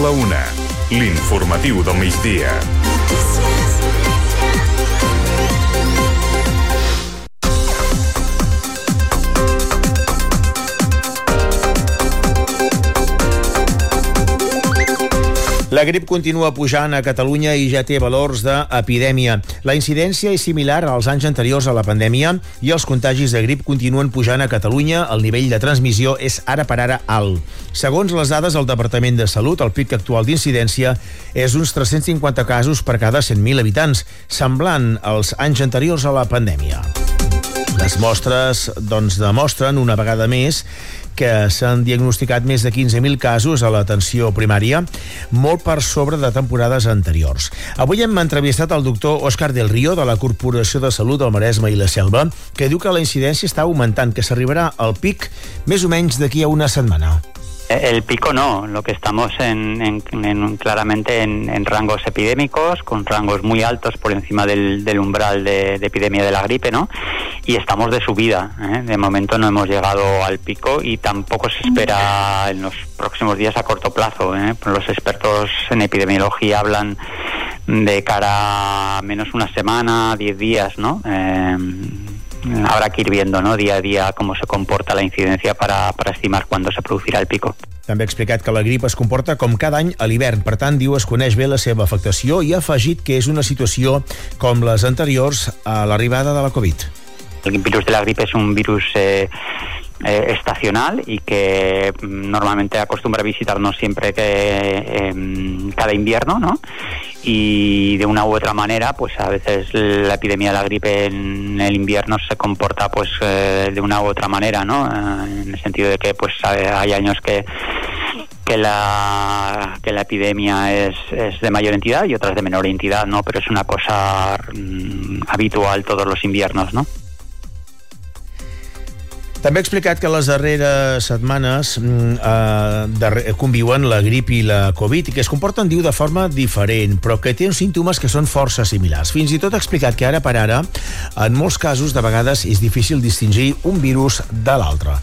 la una. L'informatiu del migdia. La grip continua pujant a Catalunya i ja té valors d'epidèmia. La incidència és similar als anys anteriors a la pandèmia i els contagis de grip continuen pujant a Catalunya. El nivell de transmissió és ara per ara alt. Segons les dades del Departament de Salut, el pic actual d'incidència és uns 350 casos per cada 100.000 habitants, semblant als anys anteriors a la pandèmia. Les mostres doncs, demostren una vegada més que s'han diagnosticat més de 15.000 casos a l'atenció primària, molt per sobre de temporades anteriors. Avui hem entrevistat el doctor Òscar del Río de la Corporació de Salut del Maresme i la Selva, que diu que la incidència està augmentant, que s'arribarà al pic més o menys d'aquí a una setmana. El pico no, lo que estamos en, en, en claramente en, en, rangos epidémicos, con rangos muy altos por encima del, del umbral de, de, epidemia de la gripe, ¿no? Y estamos de subida. ¿eh? De momento no hemos llegado al pico y tampoco se espera en los próximos días a corto plazo. ¿eh? Los expertos en epidemiología hablan de cara a menos una semana, diez días, ¿no? Eh, habrá que ir viendo ¿no? día a día cómo se comporta la incidencia para, para estimar cuándo se producirà el pico. També ha explicat que la grip es comporta com cada any a l'hivern, per tant, diu es coneix bé la seva afectació i ha afegit que és una situació com les anteriors a l'arribada de la Covid. El virus de la gripe és un virus eh, eh, estacional y que mm, normalmente acostumbra a visitarnos siempre que eh, cada invierno, ¿no? Y de una u otra manera, pues a veces la epidemia de la gripe en el invierno se comporta pues eh, de una u otra manera, ¿no? Eh, en el sentido de que pues hay años que que la, que la epidemia es, es, de mayor entidad y otras de menor entidad, ¿no? Pero es una cosa mm, habitual todos los inviernos, ¿no? També ha explicat que les darreres setmanes mm, eh, conviuen la grip i la Covid i que es comporten, diu, de forma diferent, però que té uns símptomes que són força similars. Fins i tot ha explicat que ara per ara, en molts casos, de vegades és difícil distingir un virus de l'altre.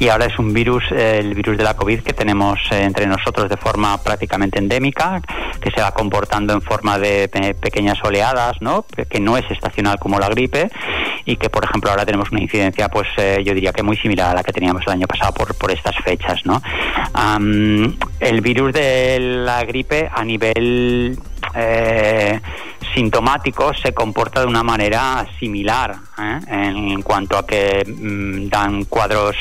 Y ahora es un virus, eh, el virus de la COVID que tenemos eh, entre nosotros de forma prácticamente endémica, que se va comportando en forma de pequeñas oleadas, ¿no? que no es estacional como la gripe y que, por ejemplo, ahora tenemos una incidencia, pues eh, yo diría que muy similar a la que teníamos el año pasado por, por estas fechas. ¿no? El virus de la gripe a nivel eh, sintomático se comporta de una manera similar ¿eh? en cuanto a que mmm, dan cuadros,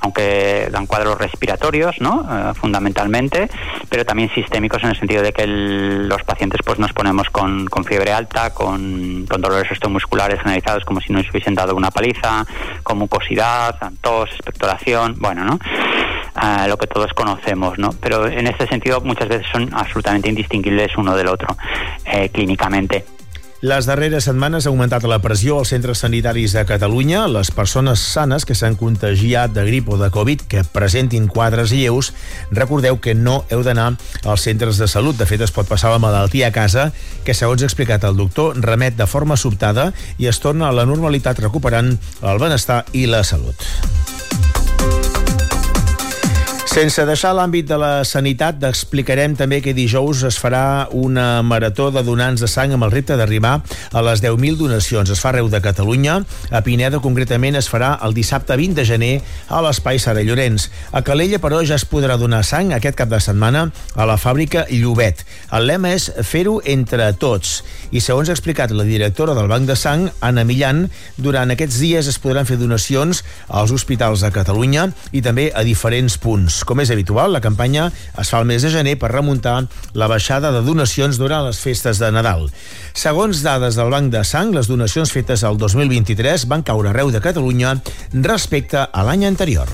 aunque dan cuadros respiratorios, ¿no? Eh, fundamentalmente, pero también sistémicos en el sentido de que los pacientes pues nos ponemos con, con fiebre alta, con, con dolores osteomusculares generalizados como si nos hubiesen dado una paliza, con mucosidad, tos, expectoración, bueno, ¿no? Uh, lo que todos conocemos, ¿no? Pero en este sentido muchas veces son absolutamente indistinguibles uno del otro eh, clínicamente. Les darreres setmanes ha augmentat la pressió als centres sanitaris de Catalunya. Les persones sanes que s'han contagiat de grip o de Covid que presentin quadres lleus, recordeu que no heu d'anar als centres de salut. De fet, es pot passar la malaltia a casa, que segons ha explicat el doctor, remet de forma sobtada i es torna a la normalitat recuperant el benestar i la salut. Sense deixar l'àmbit de la sanitat, explicarem també que dijous es farà una marató de donants de sang amb el repte d'arribar a les 10.000 donacions. Es fa arreu de Catalunya. A Pineda, concretament, es farà el dissabte 20 de gener a l'Espai Sara Llorenç. A Calella, però, ja es podrà donar sang aquest cap de setmana a la fàbrica Llobet. El lema és fer-ho entre tots. I segons ha explicat la directora del Banc de Sang, Anna Millan, durant aquests dies es podran fer donacions als hospitals de Catalunya i també a diferents punts. Com és habitual, la campanya es fa el mes de gener per remuntar la baixada de donacions durant les festes de Nadal. Segons dades del Banc de Sang, les donacions fetes al 2023 van caure arreu de Catalunya respecte a l'any anterior.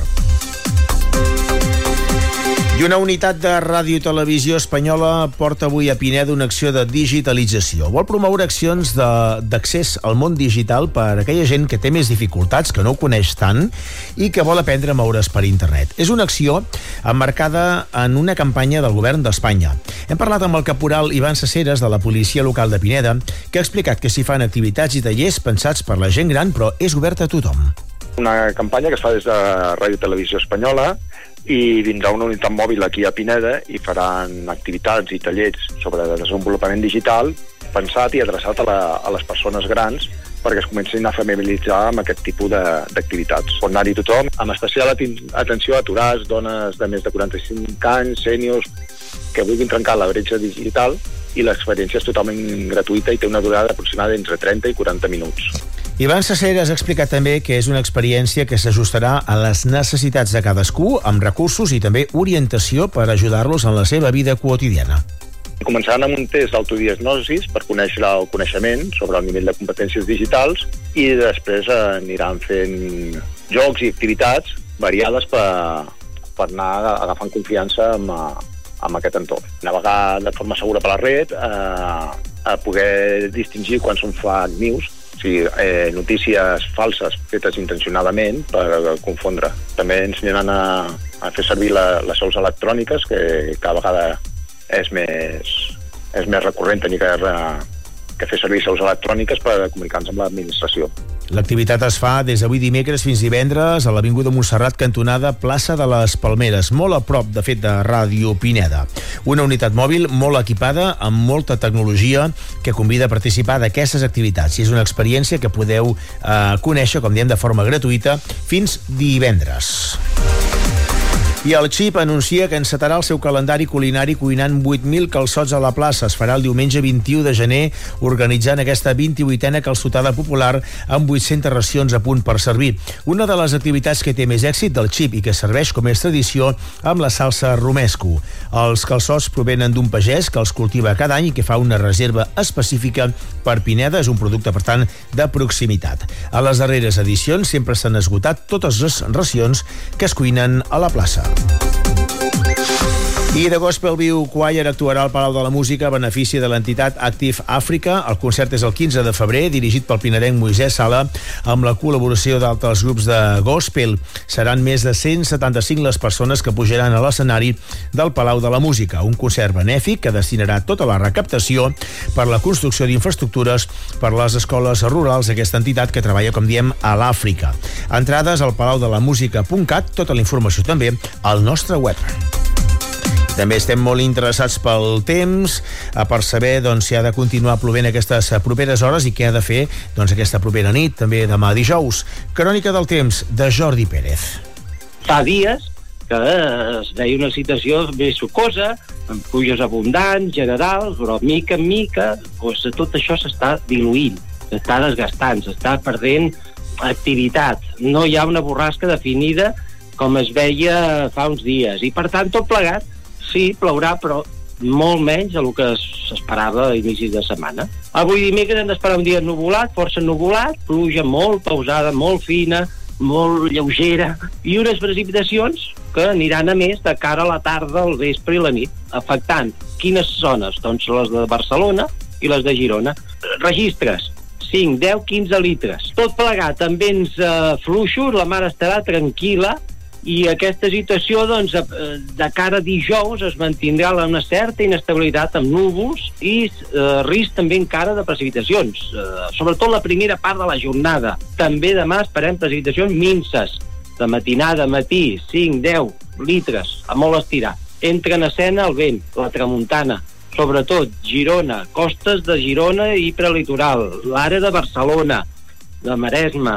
I una unitat de ràdio i televisió espanyola porta avui a Pineda una acció de digitalització. Vol promoure accions d'accés al món digital per a aquella gent que té més dificultats, que no ho coneix tant i que vol aprendre a moure's per internet. És una acció emmarcada en una campanya del govern d'Espanya. Hem parlat amb el caporal Ivan Saceres de la policia local de Pineda, que ha explicat que s'hi fan activitats i tallers pensats per la gent gran, però és obert a tothom Una campanya que es fa des de Ràdio Televisió Espanyola i vindrà una unitat mòbil aquí a Pineda i faran activitats i tallers sobre desenvolupament digital pensat i adreçat a, la, a les persones grans perquè es comencin a familiaritzar amb aquest tipus d'activitats. Pot anar-hi tothom, amb especial atenció a aturats, dones de més de 45 anys, sèniors, que vulguin trencar la bretxa digital i l'experiència és totalment gratuïta i té una durada aproximada entre 30 i 40 minuts. Ivan Saceres ha explicat també que és una experiència que s'ajustarà a les necessitats de cadascú, amb recursos i també orientació per ajudar-los en la seva vida quotidiana. Començaran amb un test d'autodiagnosis per conèixer el coneixement sobre el nivell de competències digitals i després aniran fent jocs i activitats variades per, per anar agafant confiança amb, amb aquest entorn. Navegar de forma segura per la red, eh, a poder distingir quan són fake news, sigui, eh, notícies falses fetes intencionadament per confondre. També ensenyaran a, a fer servir la, les sols electròniques, que cada vegada és més, és més recurrent tenir que, que fer servir seus electròniques per comunicar-nos amb l'administració. L'activitat es fa des d'avui dimecres fins divendres a l'Avinguda Montserrat, cantonada plaça de les Palmeres, molt a prop, de fet, de Ràdio Pineda. Una unitat mòbil molt equipada, amb molta tecnologia, que convida a participar d'aquestes activitats. I és una experiència que podeu eh, conèixer, com diem, de forma gratuïta fins divendres. I el XIP anuncia que encetarà el seu calendari culinari cuinant 8.000 calçots a la plaça. Es farà el diumenge 21 de gener, organitzant aquesta 28a calçotada popular amb 800 racions a punt per servir. Una de les activitats que té més èxit del XIP i que serveix com és tradició amb la salsa romesco. Els calçots provenen d'un pagès que els cultiva cada any i que fa una reserva específica per Pineda. És un producte, per tant, de proximitat. A les darreres edicions sempre s'han esgotat totes les racions que es cuinen a la plaça. Thank you. I The Gospel View Choir actuarà al Palau de la Música a benefici de l'entitat Active Africa. El concert és el 15 de febrer, dirigit pel pinerenc Moisès Sala, amb la col·laboració d'altres grups de gospel. Seran més de 175 les persones que pujaran a l'escenari del Palau de la Música, un concert benèfic que destinarà tota la recaptació per la construcció d'infraestructures per les escoles rurals d'aquesta entitat que treballa, com diem, a l'Àfrica. Entrades al palaudelamusica.cat, tota la informació també al nostre web. També estem molt interessats pel temps, eh, per saber doncs, si ha de continuar plovent aquestes properes hores i què ha de fer doncs, aquesta propera nit, també demà dijous. Crònica del temps, de Jordi Pérez. Fa dies que es veia una situació més sucosa, amb pluges abundants, generals, però mica en mica doncs, tot això s'està diluint, s'està desgastant, s'està perdent activitat. No hi ha una borrasca definida com es veia fa uns dies. I, per tant, tot plegat sí, plourà, però molt menys del que s'esperava a inicis de setmana. Avui dimecres hem d'esperar un dia nuvolat, força nuvolat, pluja molt pausada, molt fina, molt lleugera, i unes precipitacions que aniran a més de cara a la tarda, al vespre i la nit, afectant quines zones? Doncs les de Barcelona i les de Girona. Registres, 5, 10, 15 litres. Tot plegat amb vents eh, fluixos, la mar estarà tranquil·la, i aquesta situació doncs, de cara a dijous es mantindrà una certa inestabilitat amb núvols i eh, risc també encara de precipitacions, eh, sobretot la primera part de la jornada. També demà esperem precipitacions minces, de matinada, matí, 5, 10 litres, a molt estirar. Entra en escena el vent, la tramuntana, sobretot Girona, costes de Girona i prelitoral, l'àrea de Barcelona, de Maresme,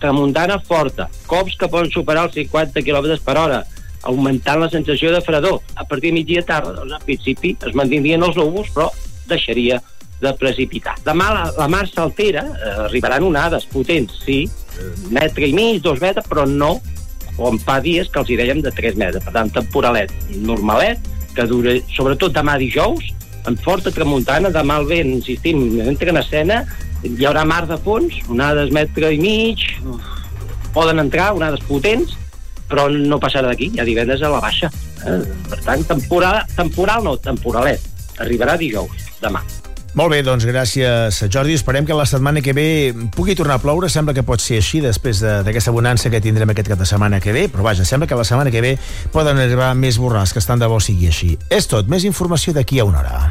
tramuntana forta, cops que poden superar els 50 km per hora, augmentant la sensació de fredor. A partir de migdia tarda, doncs, al principi es mantindrien els núvols, però deixaria de precipitar. Demà la, la mar s'altera, eh, arribaran onades potents, sí, metre i mig, dos metres, però no com fa dies que els hi dèiem de 3 metres. Per tant, temporalet normalet, que dura, sobretot demà dijous, amb forta tramuntana, demà el vent, insistim, entra en escena hi haurà mar de fons, onades metre i mig, poden entrar onades potents, però no passarà d'aquí, ja divendres a la baixa. Eh? Per tant, temporal, temporal no, temporalet. Arribarà dijous, demà. Molt bé, doncs gràcies, Jordi. Esperem que la setmana que ve pugui tornar a ploure. Sembla que pot ser així després d'aquesta bonança que tindrem aquest cap de setmana que ve, però vaja, sembla que la setmana que ve poden arribar més borràs, que estan de bo sigui així. És tot. Més informació d'aquí a una hora.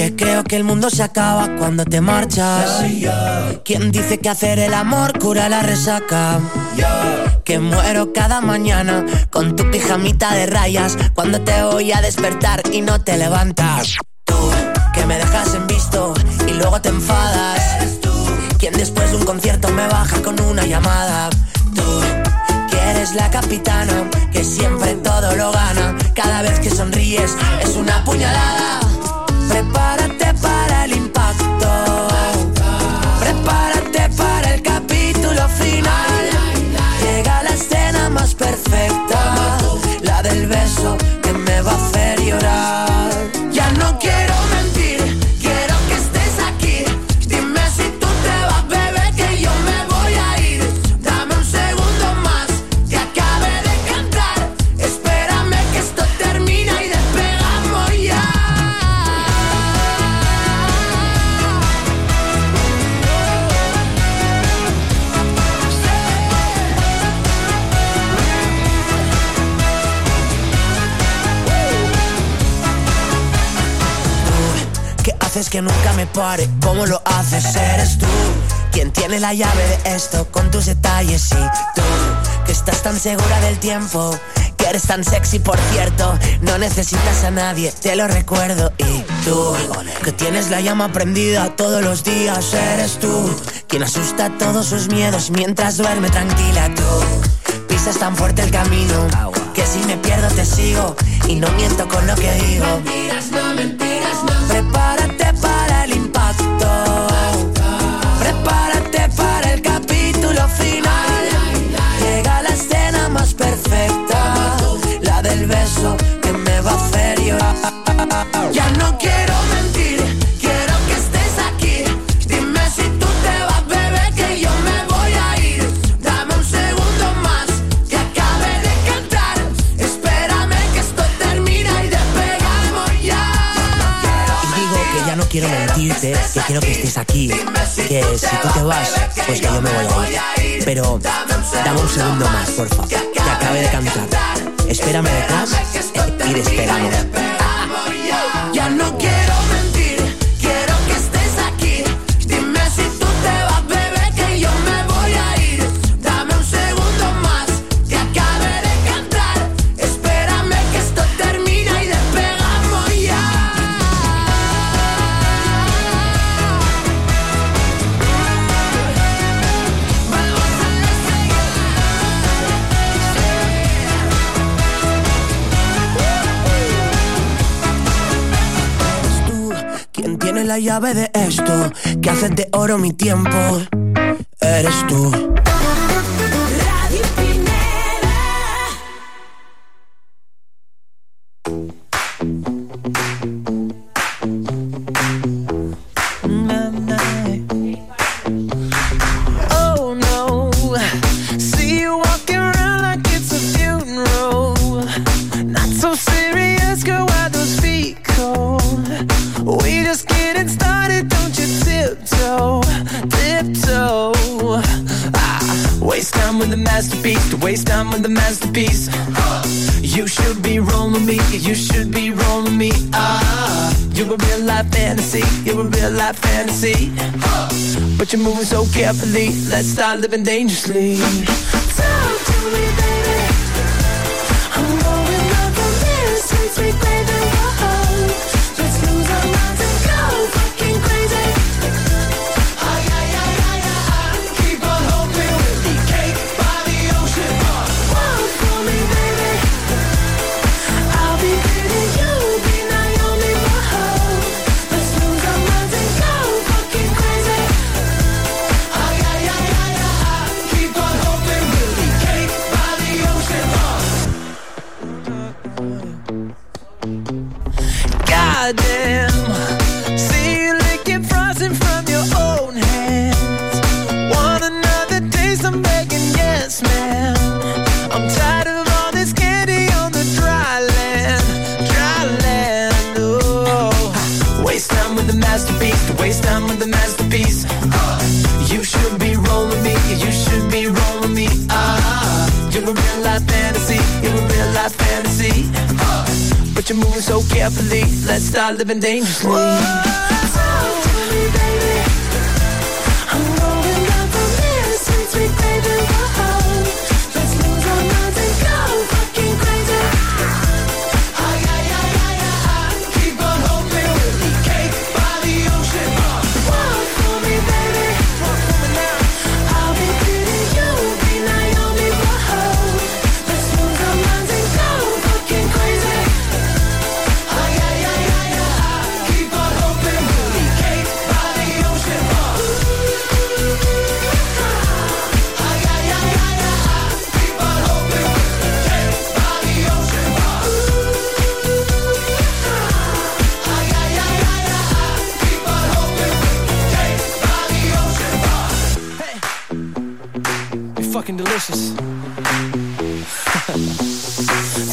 Que creo que el mundo se acaba cuando te marchas. ¿Quién dice que hacer el amor cura la resaca? Que muero cada mañana con tu pijamita de rayas cuando te voy a despertar y no te levantas. Tú, que me dejas en visto y luego te enfadas. Tú, quien después de un concierto me baja con una llamada. Tú, que eres la capitana, que siempre todo lo gana. Cada vez que sonríes es una puñalada. Prepárate para que nunca me pare. ¿Cómo lo haces? Eres tú quien tiene la llave de esto con tus detalles. Y tú que estás tan segura del tiempo, que eres tan sexy, por cierto. No necesitas a nadie, te lo recuerdo. Y tú que tienes la llama prendida todos los días. Eres tú quien asusta todos sus miedos mientras duerme tranquila. Tú pisas tan fuerte el camino que si me pierdo te sigo y no miento con lo que digo. Mentiras, no mentiras, porfa. La llave de esto, que haces de oro mi tiempo. Eres tú. Masterpiece. You should be rolling me, you should be rolling me. Ah, you're a real life fantasy, you're a real life fantasy. But you're moving so carefully. Let's start living dangerously. you're moving so carefully. Let's start living dangerously. Whoa. fucking delicious.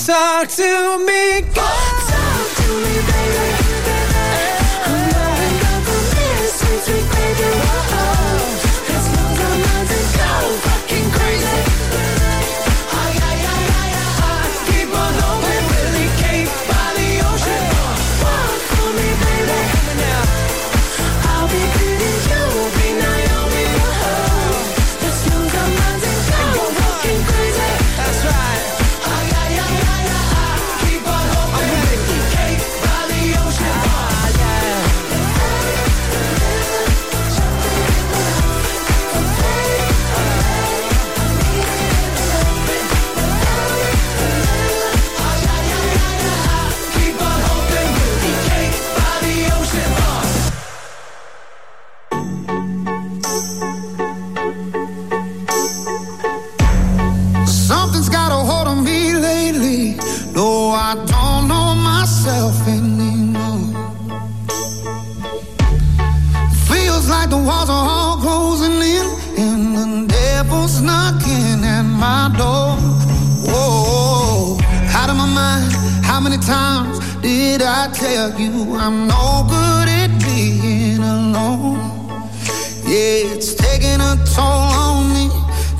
Talk to me, God. Talk to me, baby.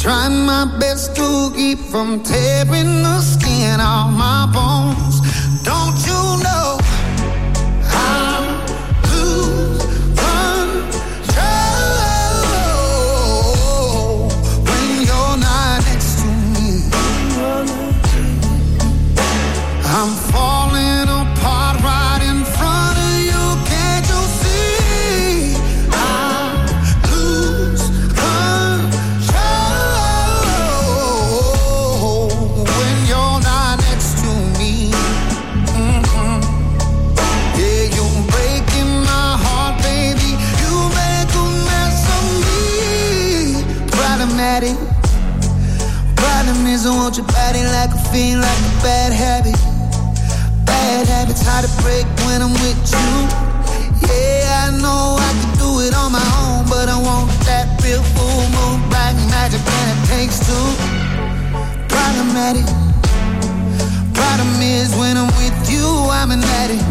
trying my best to keep from tearing the skin off my bones. hands and want your body like a fiend, like a bad habit. Bad habits hard to break when I'm with you. Yeah, I know I can do it on my own, but I want that real full moon, black magic, and it takes two. Problematic. Problem is when I'm with you, I'm an addict,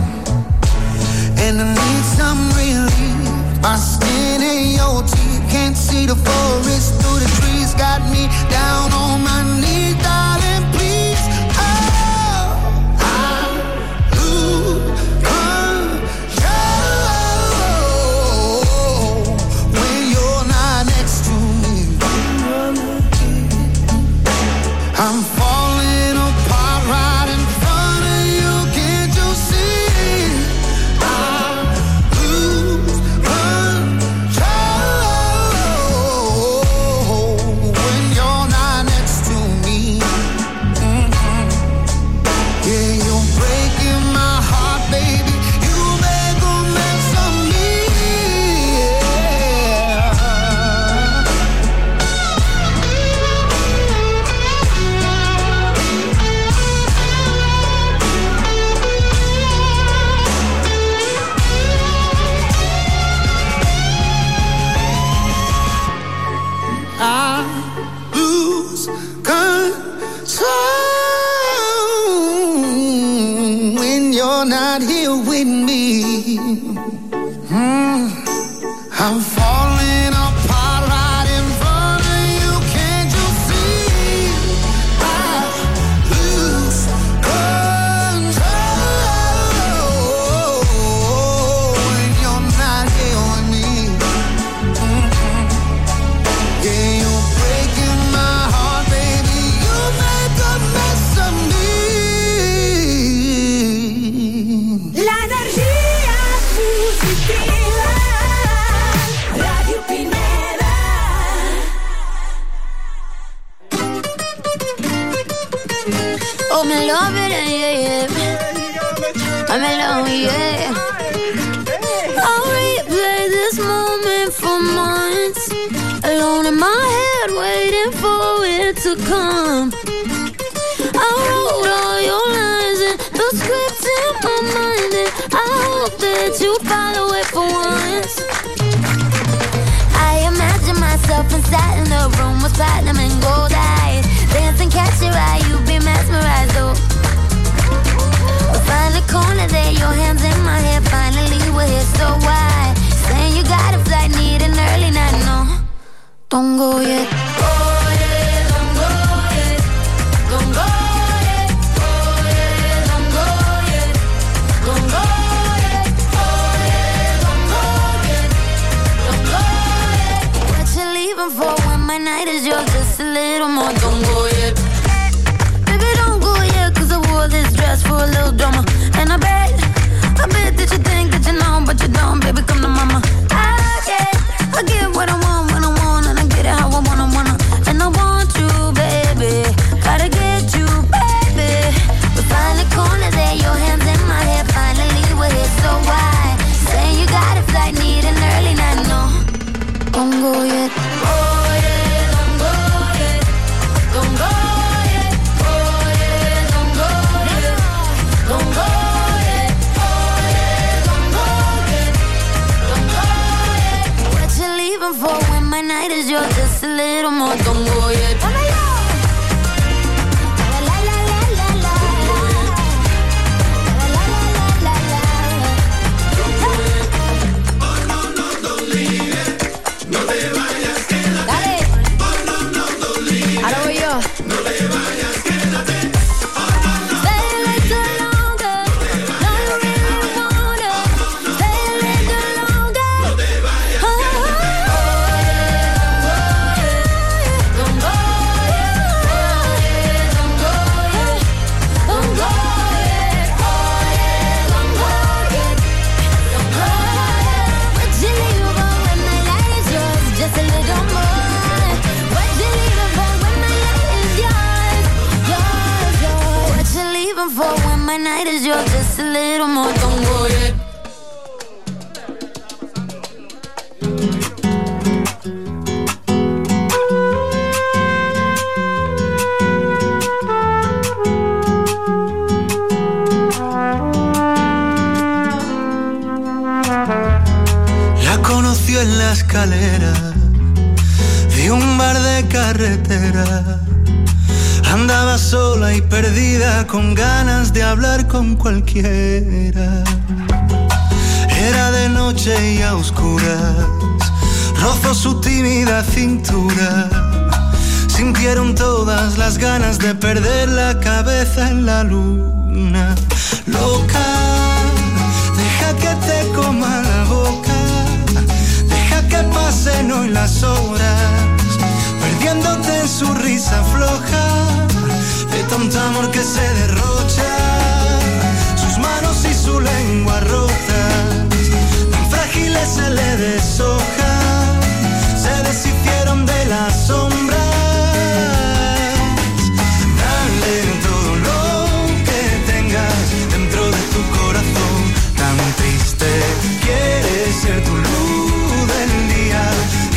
and I need some relief. My skin and your teeth can't see the forest through the trees. Got me down on my knees, darling. you're not here with me. Mm, I'm falling. It, yeah, yeah. I'm alone, yeah. I'll replay this moment for months. Alone in my head, waiting for it to come. I wrote all your lines and the script in my mind, and I hope that you follow it for once. I imagine myself inside in the room with platinum and gold eyes, dancing, catch your eye, you be mesmerized. Oh, or find the corner there, your hands in my hair. Finally, we're here, so why? Saying you got a flight, need an early night. No, don't go yet. for when my night is yours just a little more. Don't go. i don't montón for when? Just a little more. Don't. La conoció en la escalera de un bar de carretera. Sola y perdida con ganas de hablar con cualquiera. Era de noche y a oscuras, rozó su tímida cintura. Sintieron todas las ganas de perder la cabeza en la luna. Loca, deja que te coma la boca. Deja que pasen hoy las horas, perdiéndote en su risa floja, tanto amor que se derrocha. Sus manos y su lengua rotas, tan frágiles se le deshojan, se deshicieron de las sombras. Dale todo lo que tengas dentro de tu corazón, tan triste. Quieres ser tu luz del día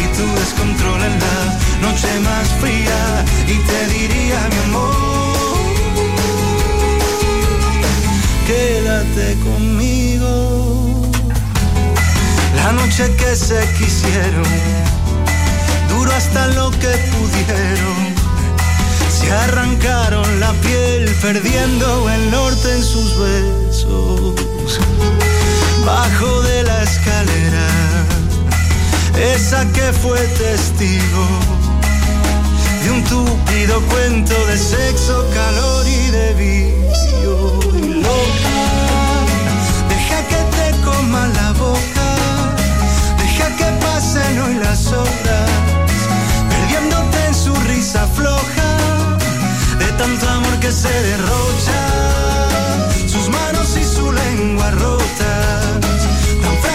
y tu descontrol en la noche más fría. Y te La noche que se quisieron duró hasta lo que pudieron. Se arrancaron la piel perdiendo el norte en sus besos. Bajo de la escalera, esa que fue testigo de un túpido cuento de sexo, calor y de vicio. y las horas, perdiéndote en su risa floja, de tanto amor que se derrocha, sus manos y su lengua rota.